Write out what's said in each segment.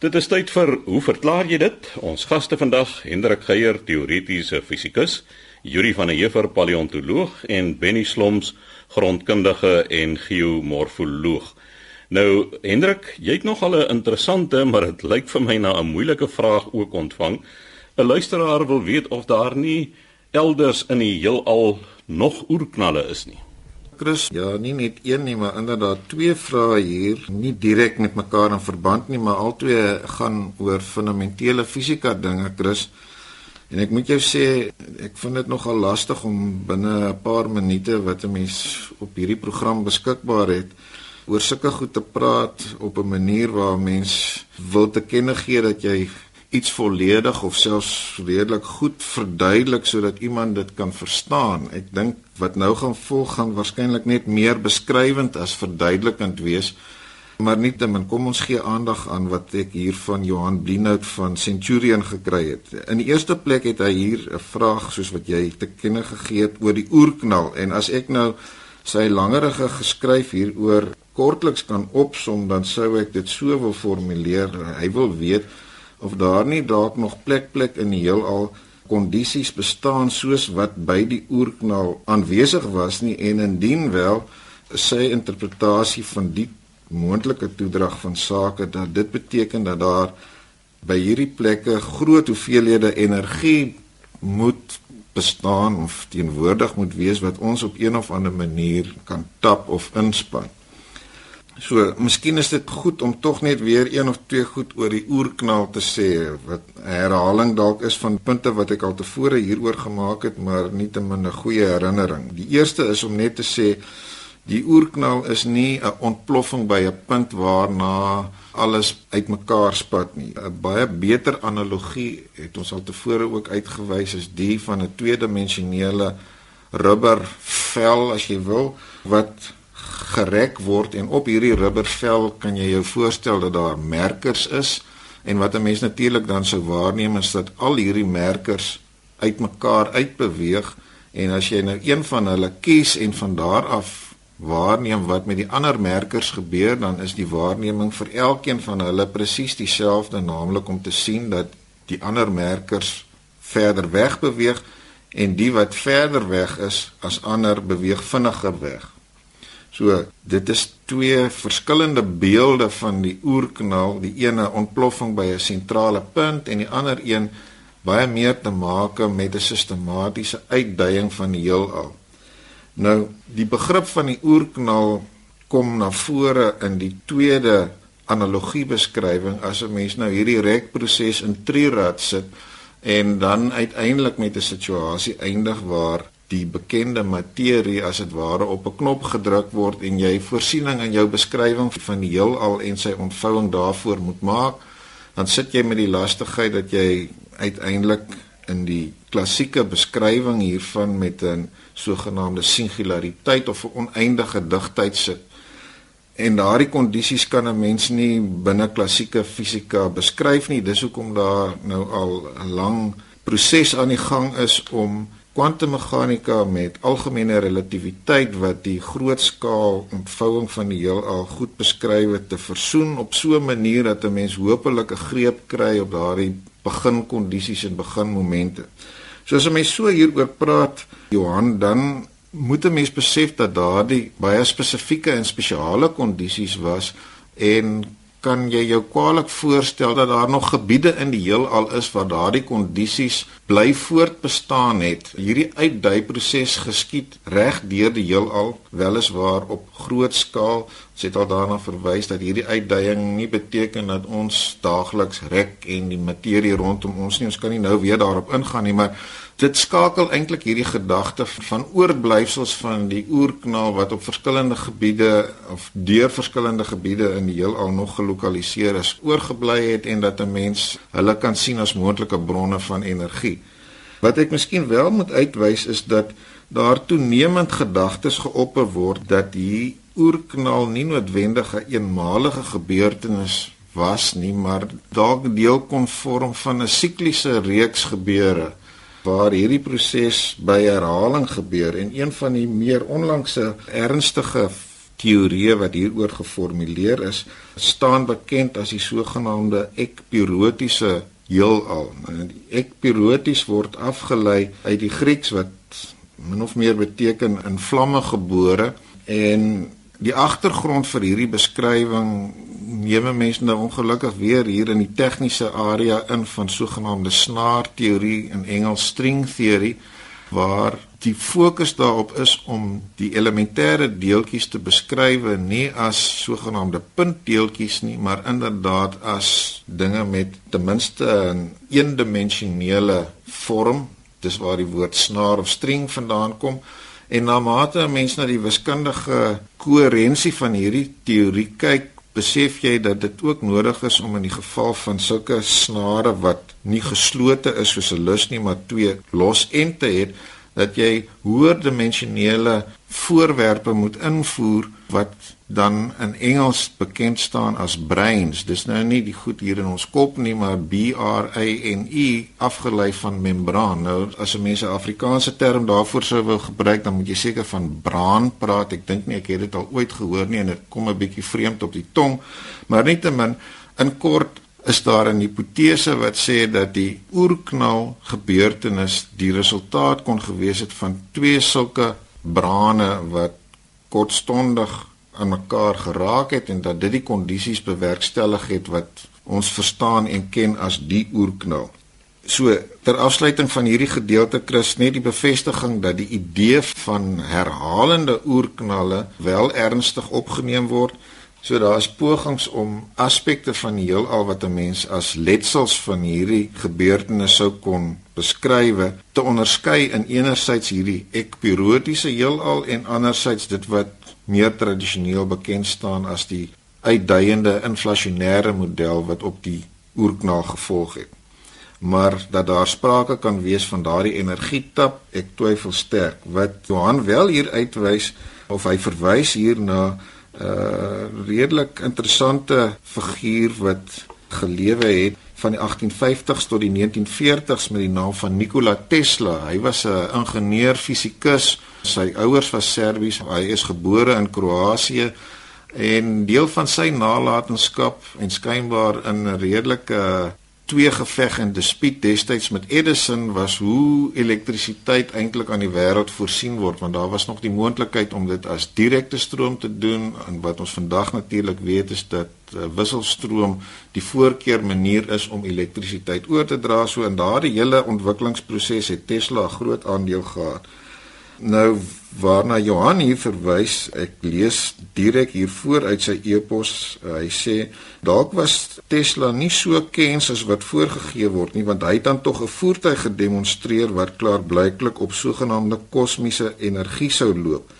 Dit is tyd vir hoe verklaar jy dit? Ons gaste vandag, Hendrik Geier, teoretiese fisikus, Yuri van der Heever, paleontoloog en Benny Sloms, grondkundige en geomorfoloog. Nou, Hendrik, jy het nog al 'n interessante, maar dit lyk vir my na 'n moeilike vraag ook ontvang. 'n Luisteraar wil weet of daar nie elders in die heelal nog oerknalle is nie. Chris, ja, nie net een nie, maar inderdaad twee vrae hier, nie direk met mekaar in verband nie, maar albei gaan oor fundamentele fisika dinge, Chris. En ek moet jou sê, ek vind dit nogal lastig om binne 'n paar minute wat 'n mens op hierdie program beskikbaar het oor sulke goed te praat op 'n manier waar mens wil te kenne gee dat jy iets volledig of selfs redelik goed verduidelik sodat iemand dit kan verstaan. Ek dink wat nou gaan volg gaan waarskynlik net meer beskrywend as verduidelikend wees. Maar nietemin kom ons gee aandag aan wat ek hier van Johan Blienout van Centurion gekry het. In die eerste plek het hy hier 'n vraag soos wat jy te kenne gegee het oor die oerknal en as ek nou sy langerige geskryf hieroor kortliks kan opsom dan sou ek dit so wil formuleer. Hy wil weet of daar nie dalk nog plek plek in die heelal kondisies bestaan soos wat by die oerknal aanwesig was nie en indien wel sy interpretasie van die moontlike toedrag van sake dat dit beteken dat daar by hierdie plekke groot hoeveelhede energie moet bestaan of teenwoordig moet wees wat ons op een of ander manier kan tap of inspann. So, miskien is dit goed om tog net weer een of twee goed oor die oerknal te sê wat herhaling dalk is van punte wat ek al tevore hieroor gemaak het, maar nietemin 'n goeie herinnering. Die eerste is om net te sê die oerknal is nie 'n ontploffing by 'n punt waarna alles uitmekaar spat nie. 'n Baie beter analogie het ons al tevore ook uitgewys is die van 'n tweedimensionele rubbervel as jy wil wat gerek word en op hierdie rubbervel kan jy jou voorstel dat daar merkers is en wat 'n mens natuurlik dan sou waarneem is dat al hierdie merkers uitmekaar uitbeweeg en as jy nou een van hulle kies en van daar af waarneem wat met die ander merkers gebeur dan is die waarneming vir elkeen van hulle presies dieselfde naamlik om te sien dat die ander merkers verder weg beweeg en die wat verder weg is as ander beweeg vinniger weg So dit is twee verskillende beelde van die oerkanaal, die ene ontploffing by 'n sentrale punt en die ander een baie meer te maak met 'n sistematiese uitdaging van die heelal. Nou, die begrip van die oerkanaal kom na vore in die tweede analogiebeskrywing as 'n mens nou hierdie rekproses in trirad sit en dan uiteindelik met 'n situasie eindig waar die bekende materie as dit ware op 'n knop gedruk word en jy voorsiening in jou beskrywing van die heelal en sy ontvouing daarvoor moet maak, dan sit jy met die lastigheid dat jy uiteindelik in die klassieke beskrywing hiervan met 'n sogenaamde singulariteit of 'n oneindige digtheid sit. En daardie kondisies kan 'n mens nie binne klassieke fisika beskryf nie. Dis hoekom daar nou al 'n lang proses aan die gang is om kwantummeganika met algemene relativiteit wat die grootskaal ontvouing van die heelal goed beskryf het te versoen op so 'n manier dat 'n mens hopelik 'n greep kry op daardie beginkondisies en beginmomente. So as 'n mens so hieroor praat, Johan, dan moet 'n mens besef dat daardie baie spesifieke en spesiale kondisies was en kan jy jou kwaliek voorstel dat daar nog gebiede in die heelal is waar daardie kondisies bly voortbestaan het. Hierdie uitdui proses geskied reg deur die heelal, weliswaar op groot skaal. Ons het al daarna verwys dat hierdie uitduiing nie beteken dat ons daagliks rek en die materie rondom ons nie. Ons kan nie nou weer daarop ingaan nie, maar dit skakel eintlik hierdie gedagte van oorblyfsels van die oerknaal wat op verskillende gebiede of deur verskillende gebiede in die heelal nog gelokaliseer is oorgebly het en dat 'n mens hulle kan sien as moontlike bronne van energie. Wat ek miskien wel moet uitwys is dat daar toenemend gedagtes geopper word dat hier oerknaal nie noodwendig 'n eenmalige gebeurtenis was nie, maar dalk deel kon vorm van 'n sikliese reeks gebeure waar hierdie proses by herhaling gebeur en een van die meer onlangse ernstige teorieë wat hieroor geformuleer is, staan bekend as die sogenaamde ekpirotiese heelal. Nou, ekpiroties word afgelei uit die Grieks wat min of meer beteken in vlamme gebore en die agtergrond vir hierdie beskrywing neem mense nou ongelukkig weer hier in die tegniese area in van sogenaamde snaarteorie in Engels string theory waar die fokus daarop is om die elementêre deeltjies te beskryf nie as sogenaamde puntdeeltjies nie, maar inderdaad as dinge met ten minste 'n eendimensionele vorm. Dis waar die woord snaar of string vandaan kom. En na mate 'n mens na die wiskundige koherensie van hierdie teorie kyk, besef jy dat dit ook nodig is om in die geval van sulke snare wat nie geslote is soos 'n lus nie, maar twee los ente het, dat jy hoër dimensionele voorwerpe moet invoer wat dan in Engels bekend staan as brains. Dis nou nie die goed hier in ons kop nie, maar B R A N E afgelei van membraan. Nou as 'n mens 'n Afrikaanse term daarvoor sou wou gebruik, dan moet jy seker van braan praat. Ek dink nie ek het dit al ooit gehoor nie en dit kom 'n bietjie vreemd op die tong. Maar nietemin in kort is daar 'n hipotese wat sê dat die oerknal gebeurtenis die resultaat kon gewees het van twee sulke brane wat kortstondig aan mekaar geraak het en dat dit die kondisies bewerkstellig het wat ons verstaan en ken as die oerknal. So ter afsluiting van hierdie gedeelte Chris net die bevestiging dat die idee van herhalende oerknalle wel ernstig opgeneem word So daar is pogings om aspekte van die heelal wat 'n mens as letsels van hierdie gebeurtenisse sou kon beskryf te onderskei in enerzijds hierdie ekpirotiese heelal en anderzijds dit wat meer tradisioneel bekend staan as die uitduiende inflasionêre model wat op die oerknal gevolg het. Maar dat daar sprake kan wees van daardie energietap, ek twyfel sterk. Wat Johan wel hier uitwys of hy verwys hier na 'n uh, redelik interessante figuur wat gelewe het van die 1850s tot die 1940s met die naam van Nikola Tesla. Hy was 'n ingenieur fisikus. Sy ouers was Serbies. Hy is gebore in Kroasie en deel van sy nalatenskap en skynbaar in 'n redelike twee geveg en dispuut destyds met Edison was hoe elektrisiteit eintlik aan die wêreld voorsien word want daar was nog die moontlikheid om dit as direkte stroom te doen en wat ons vandag natuurlik weet is dat uh, wisselstroom die voorkeur manier is om elektrisiteit oor te dra so in daardie hele ontwikkelingsproses het Tesla 'n groot aandeel gehad. Nou waarna Johan hier verwys, ek lees direk hier voor uit sy e-pos. Hy sê dalk was Tesla nie so kens as wat voorgegee word nie, want hy het dan tog 'n voertuig gedemonstreer wat klaarblyklik op sogenaamde kosmiese energie sou loop.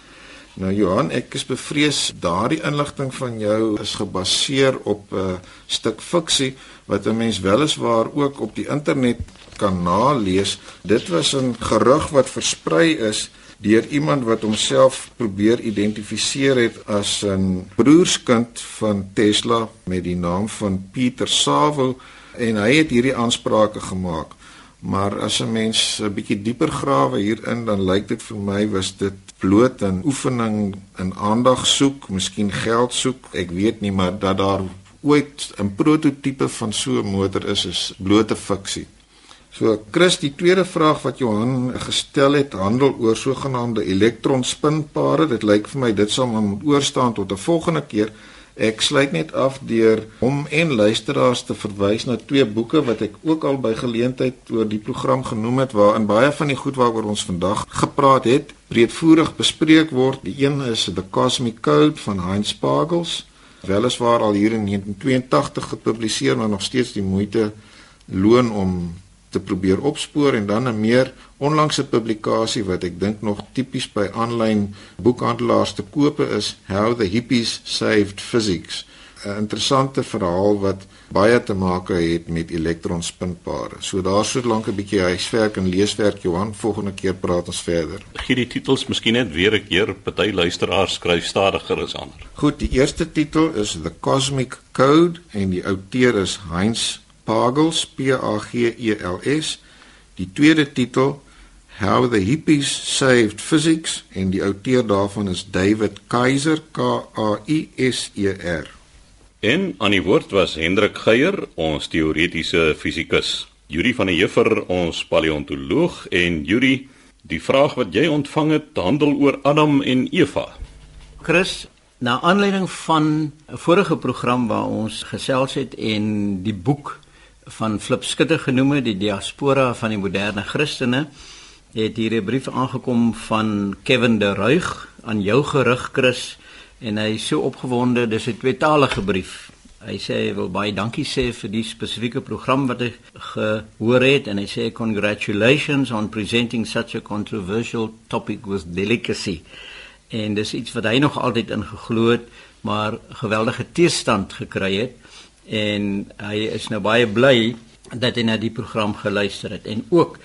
Nou Johan, ek is bevrees daardie inligting van jou is gebaseer op 'n stuk fiksie wat 'n mens weliswaar ook op die internet kan nalees. Dit was 'n gerug wat versprei is deur iemand wat homself probeer identifiseer het as 'n broerskind van Tesla met die naam van Pieter Savo en hy het hierdie aansprake gemaak. Maar as 'n mens 'n bietjie dieper grawe hierin dan lyk dit vir my was dit bloot 'n oefening in aandag soek, miskien geld soek. Ek weet nie maar dat daar ooit 'n prototipe van so 'n motor is is blote fiksie. So Chris, die tweede vraag wat Johan gestel het, handel oor sogenaamde elektronspinpare. Dit lyk vir my dit sal moet oorstaan tot 'n volgende keer. Ek sluit net af deur hom en luisteraars te verwys na twee boeke wat ek ook al by geleentheid oor die program genoem het waarin baie van die goed waaroor ons vandag gepraat het, breedvoerig bespreek word. Die een is The Cosmic Code van Heinz Pagels, weliswaar al hier in 1982 gepubliseer, maar nog steeds die moeite loon om te probeer opspoor en dan 'n meer onlangse publikasie wat ek dink nog tipies by aanlyn boekhandelaars te koop is How the Hippies Saved Physics 'n interessante verhaal wat baie te maak het met elektronspinpare. So daar so lank 'n bietjie huiswerk en leeswerk Johan, volgende keer praat ons verder. Gee die titels miskien net weer 'n keer, party luisteraars skryf stadiger as ander. Goed, die eerste titel is The Cosmic Code en die outeur is Heinz Pagels P A G E L S. Die tweede titel How the Hippies Saved Physics en die outeur daarvan is David Kaiser K A I S E R. En aan die woord was Hendrik Geier, ons teoretiese fisikus. Yuri van der Heever, ons paleontoloog en Yuri, die vraag wat jy ontvang het, handel oor Adam en Eva. Chris, na aanleiding van 'n vorige program waar ons gesels het en die boek van Flip Skutte genoem het, die diaspora van die moderne Christene, het hier 'n brief aangekom van Kevin de Ruig aan jou gerig Chris en hy is so opgewonde, dis 'n tweetalige brief. Hy sê hy wil baie dankie sê vir die spesifieke program wat hy gehoor het en hy sê congratulations on presenting such a controversial topic with delicacy en dis iets wat hy nog altyd ingeglo het maar geweldige teestand gekry het en hy is nou baie bly dat hy na die program geluister het. En ook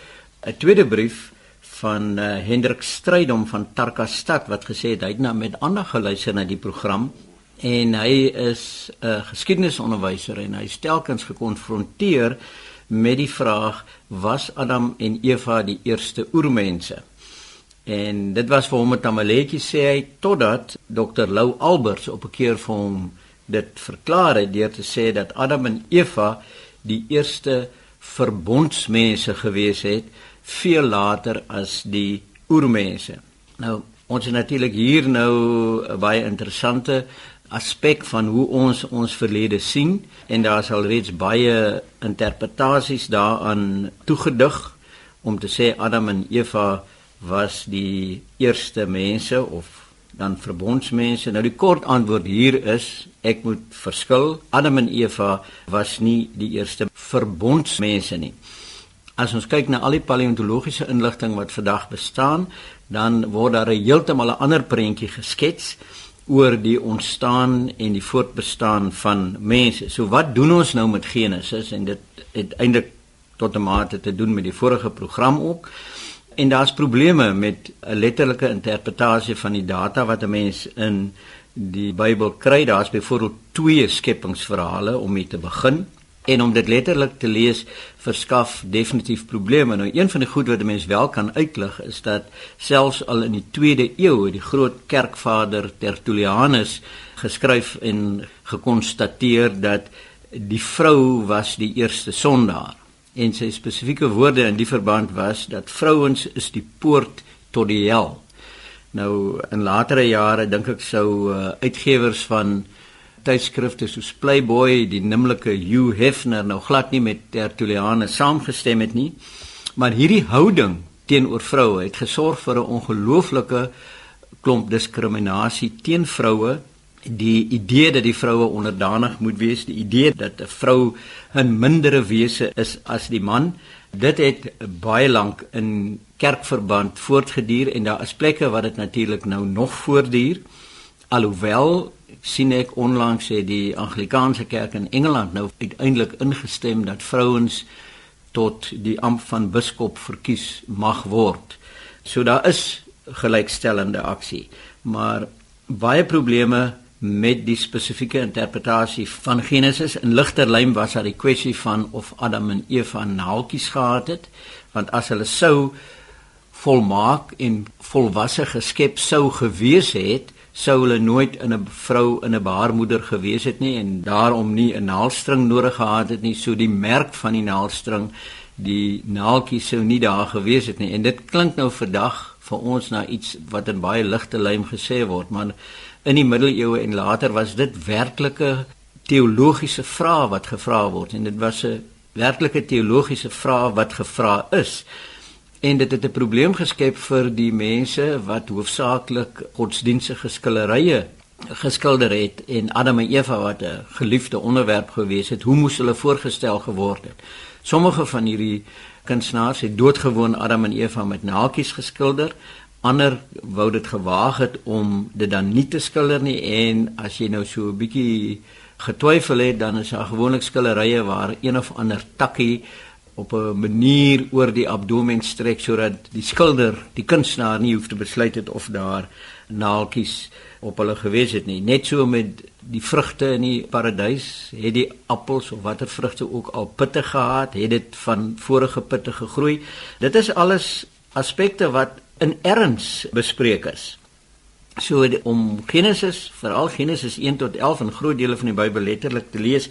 'n tweede brief van uh, Hendrik Strydom van Tarkastad wat gesê het hy het nou met aandag geluister na die program en hy is 'n uh, geskiedenisonderwyser en hy stelkens gekonfronteer met die vraag was Adam en Eva die eerste oermense? En dit was vir hom 'n tamaletjie sê hy totdat Dr Lou Alberts op 'n keer vir hom dit verklaar het deur te sê dat Adam en Eva die eerste verbondsmense gewees het veel later as die oermense. Nou ons het natuurlik hier nou 'n baie interessante aspek van hoe ons ons verlede sien en daar is al reeds baie interpretasies daaraan toegedig om te sê Adam en Eva was die eerste mense of dan verbondsmense. Nou die kort antwoord hier is ek moet verskil. Adam en Eva was nie die eerste verbondsmense nie. As ons kyk na al die paleontologiese inligting wat vandag bestaan, dan word daar 'n heeltemal 'n ander prentjie geskets oor die ontstaan en die voortbestaan van mense. So wat doen ons nou met Genesis en dit het eintlik tot 'n mate te doen met die vorige program ook. En daar's probleme met 'n letterlike interpretasie van die data wat 'n mens in die Bybel kry. Daar's byvoorbeeld twee skepingsverhale om mee te begin en om dit letterlik te lees verskaf definitief probleme. Nou een van die goed wat 'n mens wel kan uitlig is dat selfs al in die 2de eeu het die groot kerkvader Tertullianus geskryf en gekonstateer dat die vrou was die eerste sondaar en sy spesifieke woorde in die verband was dat vrouens is die poort tot die hel. Nou in latere jare dink ek sou uh, uitgewers van tydskrifte soos Playboy, die nimmerlike Hugh Hefner nou glad nie met Tertullianus saamgestem het nie. Maar hierdie houding teenoor vroue het gesorg vir 'n ongelooflike klomp diskriminasie teen vroue die idee dat die vroue onderdanig moet wees, die idee dat 'n vrou 'n mindere wese is as die man, dit het baie lank in kerkverband voortgeduur en daar is plekke waar dit natuurlik nou nog voortduur. Alhoewel sien ek onlangs sê die Anglikaanse kerk in Engeland nou uiteindelik ingestem dat vrouens tot die amp van biskop verkies mag word. So daar is gelykstellende aksie, maar baie probleme met die spesifieke interpretasie van Genesis. In ligter lyn was daar die kwessie van of Adam en Eva naaltjies gehad het want as hulle sou volmaak en volwasse geskep sou gewees het sou hulle nooit in 'n vrou in 'n baarmoeder gewees het nie en daarom nie 'n naalstring nodig gehad het nie. So die merk van die naalstring die naaltjies sou nie daar gewees het nie. En dit klink nou vandag vir ons na iets wat in baie ligte lyn gesê word maar in die middeleeue en later was dit werklike teologiese vrae wat gevra word. En dit was 'n werklike teologiese vraag wat gevra is. En dit het 'n probleem geskep vir die mense wat hoofsaaklik godsdienstige skilderye geskilder het en Adam en Eva wat 'n geliefde onderwerp gewees het hoe moes hulle voorgestel geword het? Sommige van hierdie kunstenaars het doodgewoon Adam en Eva met naaltjies geskilder ander wou dit gewaag het om dit dan nie te skilder nie en as jy nou so 'n bietjie getwyfel het dan is daar gewoonlik skilderye waar een of ander takkie op 'n manier oor die abdomen strek sodat die skilder, die kunstenaar nie hoef te besluit het of daar naaltjies op hulle gewees het nie. Net so met die vrugte in die paradys, het die appels of watter vrugte ook al pitte gehad, het dit van vorige pitte gegroei. Dit is alles aspekte wat in erns bespreek is. So om Genesis, veral Genesis 1 tot 11 en groot dele van die Bybel letterlik te lees,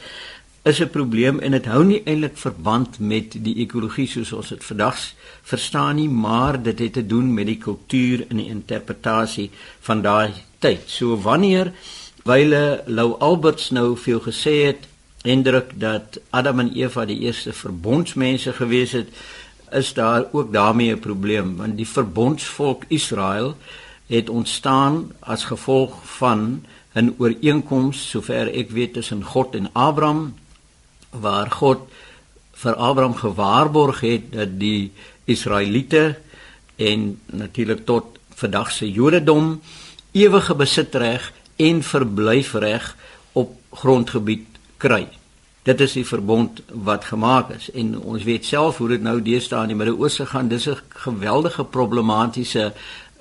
is 'n probleem en dit hou nie eintlik verband met die ekologie soos ons dit vandag verstaan nie, maar dit het te doen met die kultuur en die interpretasie van daai tyd. So wanneer wyle Lou Alberts nou veel gesê het indruk dat Adam en Eva die eerste verbondsmense gewees het, is daar ook daarmee 'n probleem want die verbondsvolk Israel het ontstaan as gevolg van 'n ooreenkoms sover ek weet tussen God en Abraham waar God vir Abraham gewaarborg het dat die Israeliete en natuurlik tot vandag se Jodendom ewige besitreg en verblyfreg op grondgebied kry. Dit is die verbond wat gemaak is en ons weet self hoe dit nou deesdae in die Midde-Ooste gaan. Dis 'n geweldige problematiese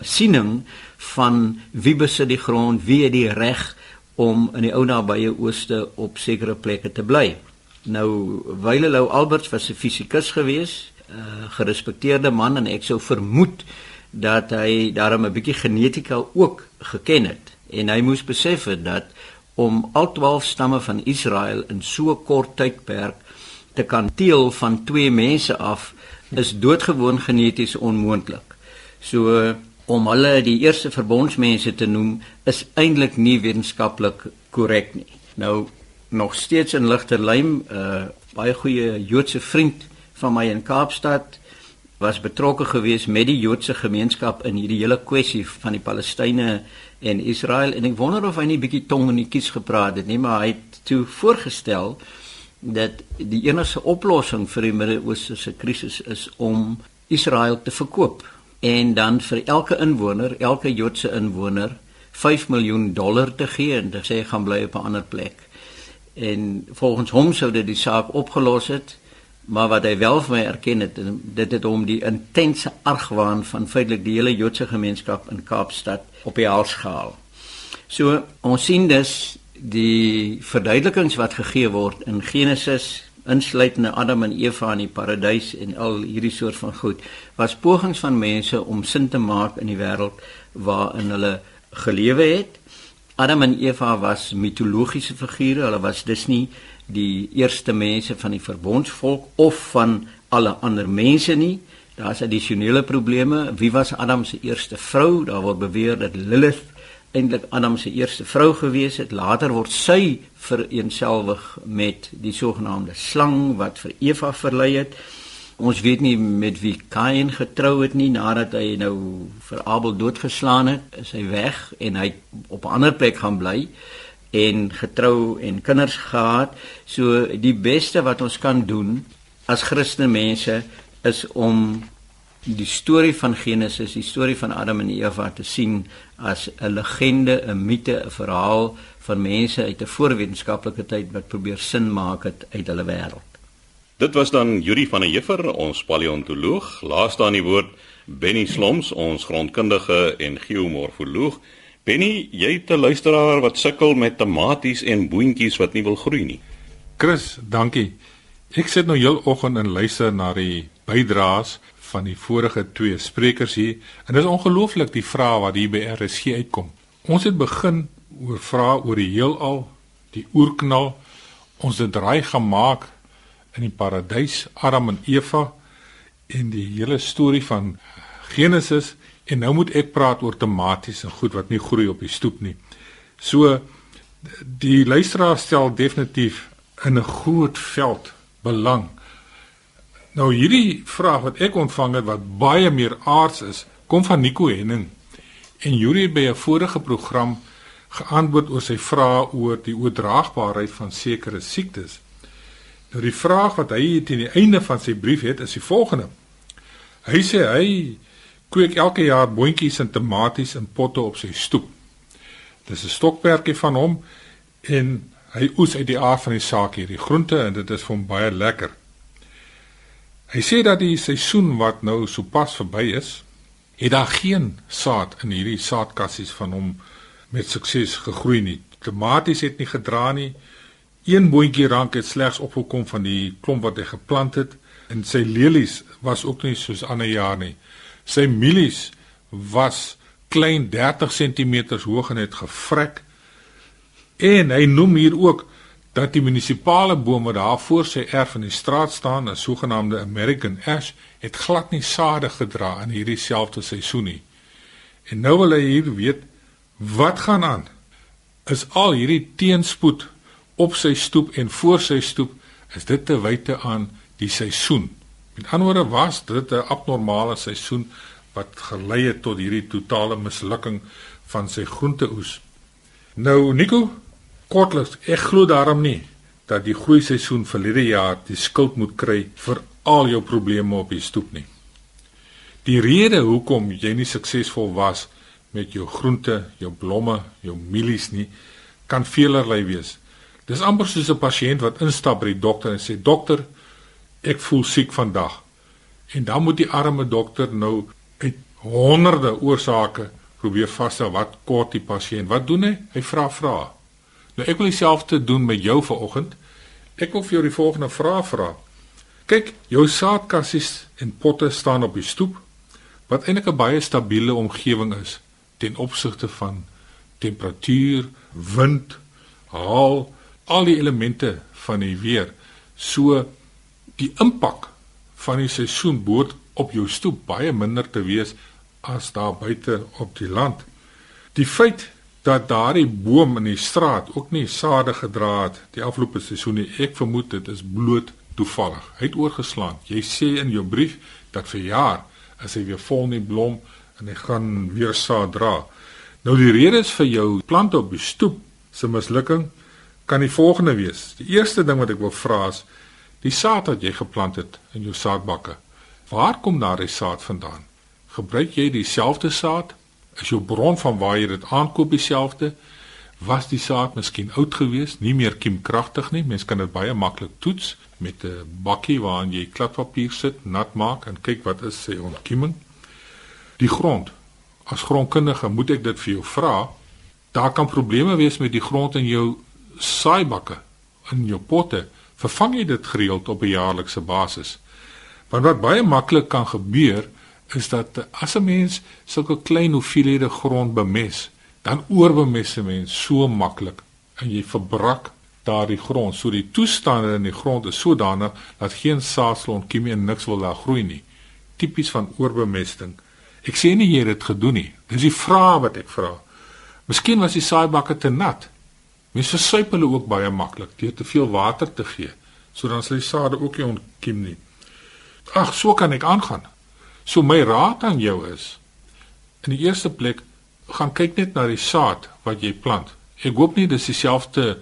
siening van wie besit die grond, wie het die reg om in die ou nabye ooste op sekere plekke te bly. Nou Wyle Lou Alberts was 'n fisikus gewees, 'n gerespekteerde man en ek sou vermoed dat hy daarom 'n bietjie genetika ook geken het en hy moes besef het dat om al 12 stamme van Israel in so kort tydperk te kan teel van twee mense af is doodgewoon geneties onmoontlik. So om hulle die eerste verbondsmense te noem is eintlik nie wetenskaplik korrek nie. Nou nog steeds in Ligterlym 'n uh, eh, baie goeie Joodse vriend van my in Kaapstad was betrokke gewees met die Joodse gemeenskap in hierdie hele kwessie van die Palestynë en Israel en ek wonder of hy nie bietjie tong in die kies gepraat het nie maar hy het toe voorgestel dat die enigste oplossing vir die Midde-Ooste se krisis is om Israel te verkoop en dan vir elke inwoner, elke Joodse inwoner 5 miljoen dollar te gee en te sê gaan bly op 'n ander plek. En volgens hom sou dit die saak opgelos het maar wat hy wel vir my erken het dit het hom die intense argwaan van feitelik die hele Joodse gemeenskap in Kaapstad op die hals gehaal. So ons sien dus die verduidelikings wat gegee word in Genesis insluitende Adam en Eva in die paradys en al hierdie soort van goed was pogings van mense om sin te maak in die wêreld waarin hulle gelewe het Adam en Eva was mitologiese figure. Hulle was dus nie die eerste mense van die verbondsvolk of van alle ander mense nie. Daar's addisionele probleme. Wie was Adam se eerste vrou? Daar word beweer dat Lilith eintlik Adam se eerste vrou gewees het. Later word sy vereenselwig met die sogenaamde slang wat vir Eva verlei het. Ons weet nie met wie Kain getrou het nie nadat hy nou vir Abel doodgeslaan het, is hy weg en hy op 'n ander plek gaan bly en getrou en kinders gehad. So die beste wat ons kan doen as Christelike mense is om die storie van Genesis, die storie van Adam en Eva te sien as 'n legende, 'n mite, 'n verhaal van mense uit 'n voorwetenskaplike tyd wat probeer sin maak het uit hulle wêreld. Dit was dan Yuri van der Heever, ons paleontoloog, laaste aan die woord Benny Sloms, ons grondkundige en geomorfoloog. Benny, jy 'n luisteraar wat sukkel met tomaties en boontjies wat nie wil groei nie. Chris, dankie. Ek sit nou heel oggend en luister na die bydraes van die vorige twee sprekers hier en dit is ongelooflik die vrae wat hier by RSG uitkom. Ons het begin oor vrae oor die heelal, die oerknal. Ons het draai gemaak in die paradys Adam en Eva en die hele storie van Genesis en nou moet ek praat oor tomaties en goed wat nie groei op die stoep nie. So die luisteraar stel definitief in 'n groot veld belang. Nou hierdie vraag wat ek ontvang het wat baie meer aards is, kom van Nico Henning. En Yuri by 'n vorige program geantwoord oor sy vrae oor die oordraagbaarheid van sekere siektes. Nou die vraag wat hy teen die einde van sy brief het is die volgende. Hy sê hy kweek elke jaar boontjies en tomaties in potte op sy stoep. Dis 'n stokperdjie van hom en hy oes uit die aard van die saak hierdie groente en dit is vir hom baie lekker. Hy sê dat die seisoen wat nou sopas verby is, het daar geen saad in hierdie saadkassies van hom met sukses gegroei nie. Tomaties het nie gedra nie. Een boontjie rank het slegs opgekom van die klomp wat hy geplant het en sy lelies was ook nie soos ander jaar nie. Sy mielies was klein 30 cm hoog en het gevrek. En hy noem hier ook dat die munisipale bome daar voor sy erf in die straat staan, 'n sogenaamde American ash, het glad nie sade gedra in hierdie selfde seisoen nie. En nou wil hy hier weet wat gaan aan. Is al hierdie teenspoed op sy stoep en voor sy stoep is dit te wyte aan die seisoen. Met ander woorde was dit 'n abnormale seisoen wat gelei het tot hierdie totale mislukking van sy groenteoes. Nou Nico, kortliks, ek glo daarom nie dat die groei seisoen verlede jaar die skuld moet kry vir al jou probleme op die stoep nie. Die rede hoekom jy nie suksesvol was met jou groente, jou blomme, jou mielies nie, kan veelerlei wees. Dis amper soos 'n pasiënt wat instap by die dokter en sê dokter, ek voel siek vandag. En dan moet die arme dokter nou uit honderde oorsake probeer vasstel wat kort die pasiënt. Wat doen hy? Hy vra vra. Nou ek wil dieselfde doen met jou vanoggend. Ek wil vir jou die volgende vraag vra. Kyk, jou saadkassies en potte staan op die stoep wat eintlik 'n baie stabiele omgewing is ten opsigte van temperatuur, wind, haal, al die elemente van die weer. So die impak van die seisoen behoort op jou stoep baie minder te wees as daar buite op die land. Die feit dat daardie boom in die straat ook nie sade gedra het die afgelope seisoen nie, ek vermoed dit is bloot toevallig. Hy het oorgeslaan. Jy sê in jou brief dat vir jaar as hy weer vol nie blom en hy gaan weer saad dra. Nou die rede is vir jou plante op die stoep se mislukking kan die volgende wees. Die eerste ding wat ek wil vra is die saad wat jy geplant het in jou saadbakke. Waar kom daardie saad vandaan? Gebruik jy dieselfde saad? Is jou bron van waar jy dit aankoop dieselfde? Was die saad miskien oud geweest, nie meer kiemkragtig nie? Mens kan dit baie maklik toets met 'n bakkie waarin jy kladpapier sit, nat maak en kyk wat is sy ontkieming. Die grond. As grondkundige moet ek dit vir jou vra. Daar kan probleme wees met die grond in jou saaibakke, in jou potte vervang jy dit gereeld op 'n jaarlikse basis. Want wat baie maklik kan gebeur is dat as 'n mens sulke klein hoeveelhede grond bemes, dan oorbemes 'n mens so maklik en jy verbrak daardie grond. So die toestande in die grond is sodanig dat geen saadsel ontkiem en niks wil daar groei nie. Tipies van oorbemesting. Ek sê nie jy het dit gedoen nie. Dis die vraag wat ek vra. Miskien was die saaibakke te nat. Mense versuip hulle ook baie maklik deur te veel water te gee, sodat hulle sade ook nie ontkiem nie. Ag, so kan ek aangaan. So my raad aan jou is: in die eerste plek, gaan kyk net na die saad wat jy plant. Ek hoop nie dis dieselfde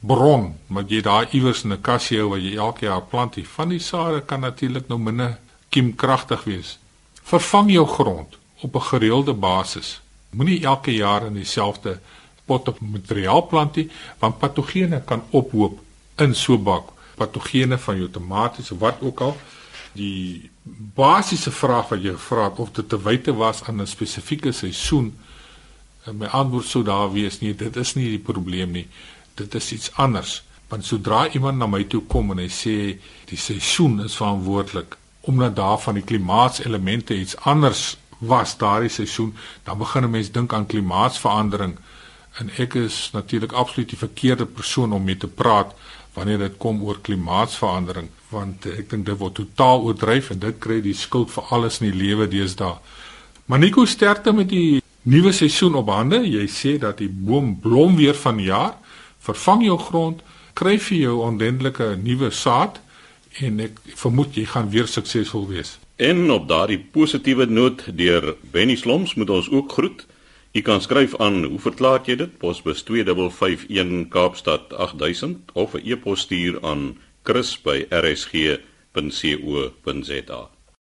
bron wat jy daar iewers in 'n kassie hou wat jy elke jaar plant nie. Van die sade kan natuurlik nou minder kiemkragtig wees. Vervang jou grond op 'n gereelde basis. Moenie elke jaar in dieselfde pot op materiaal plant nie, want patogene kan ophoop in so 'n bak. Patogene van jou tomaties of wat ook al. Die basiese vraag wat jy gevra het of dit te wyte was aan 'n spesifieke seisoen, my antwoord sou daar wees nee, dit is nie die probleem nie. Dit is iets anders. Want sodra iemand na my toe kom en hy sê die seisoen is verantwoordelik omdat daar van die klimaatselemente iets anders was daardie seisoen, dan begin 'n mens dink aan klimaatsverandering en ek is natuurlik absoluut die verkeerde persoon om mee te praat wanneer dit kom oor klimaatsverandering want ek dink dit word totaal oordryf en dit kry die skuld vir alles in die lewe deesdae. Maniko sterkte met die nuwe seisoen op hande. Jy sê dat die boom blom weer van jaar. Vervang jou grond, kry vir jou ondendelike nuwe saad en ek vermoed jy gaan weer suksesvol wees. En op daardie positiewe noot deur Benny Sloms moet ons ook groet. Jy kan skryf aan, hoe verklaar jy dit? Posbus 2551 Kaapstad 8000 of 'n e-pos stuur aan chris@rsg.co.za.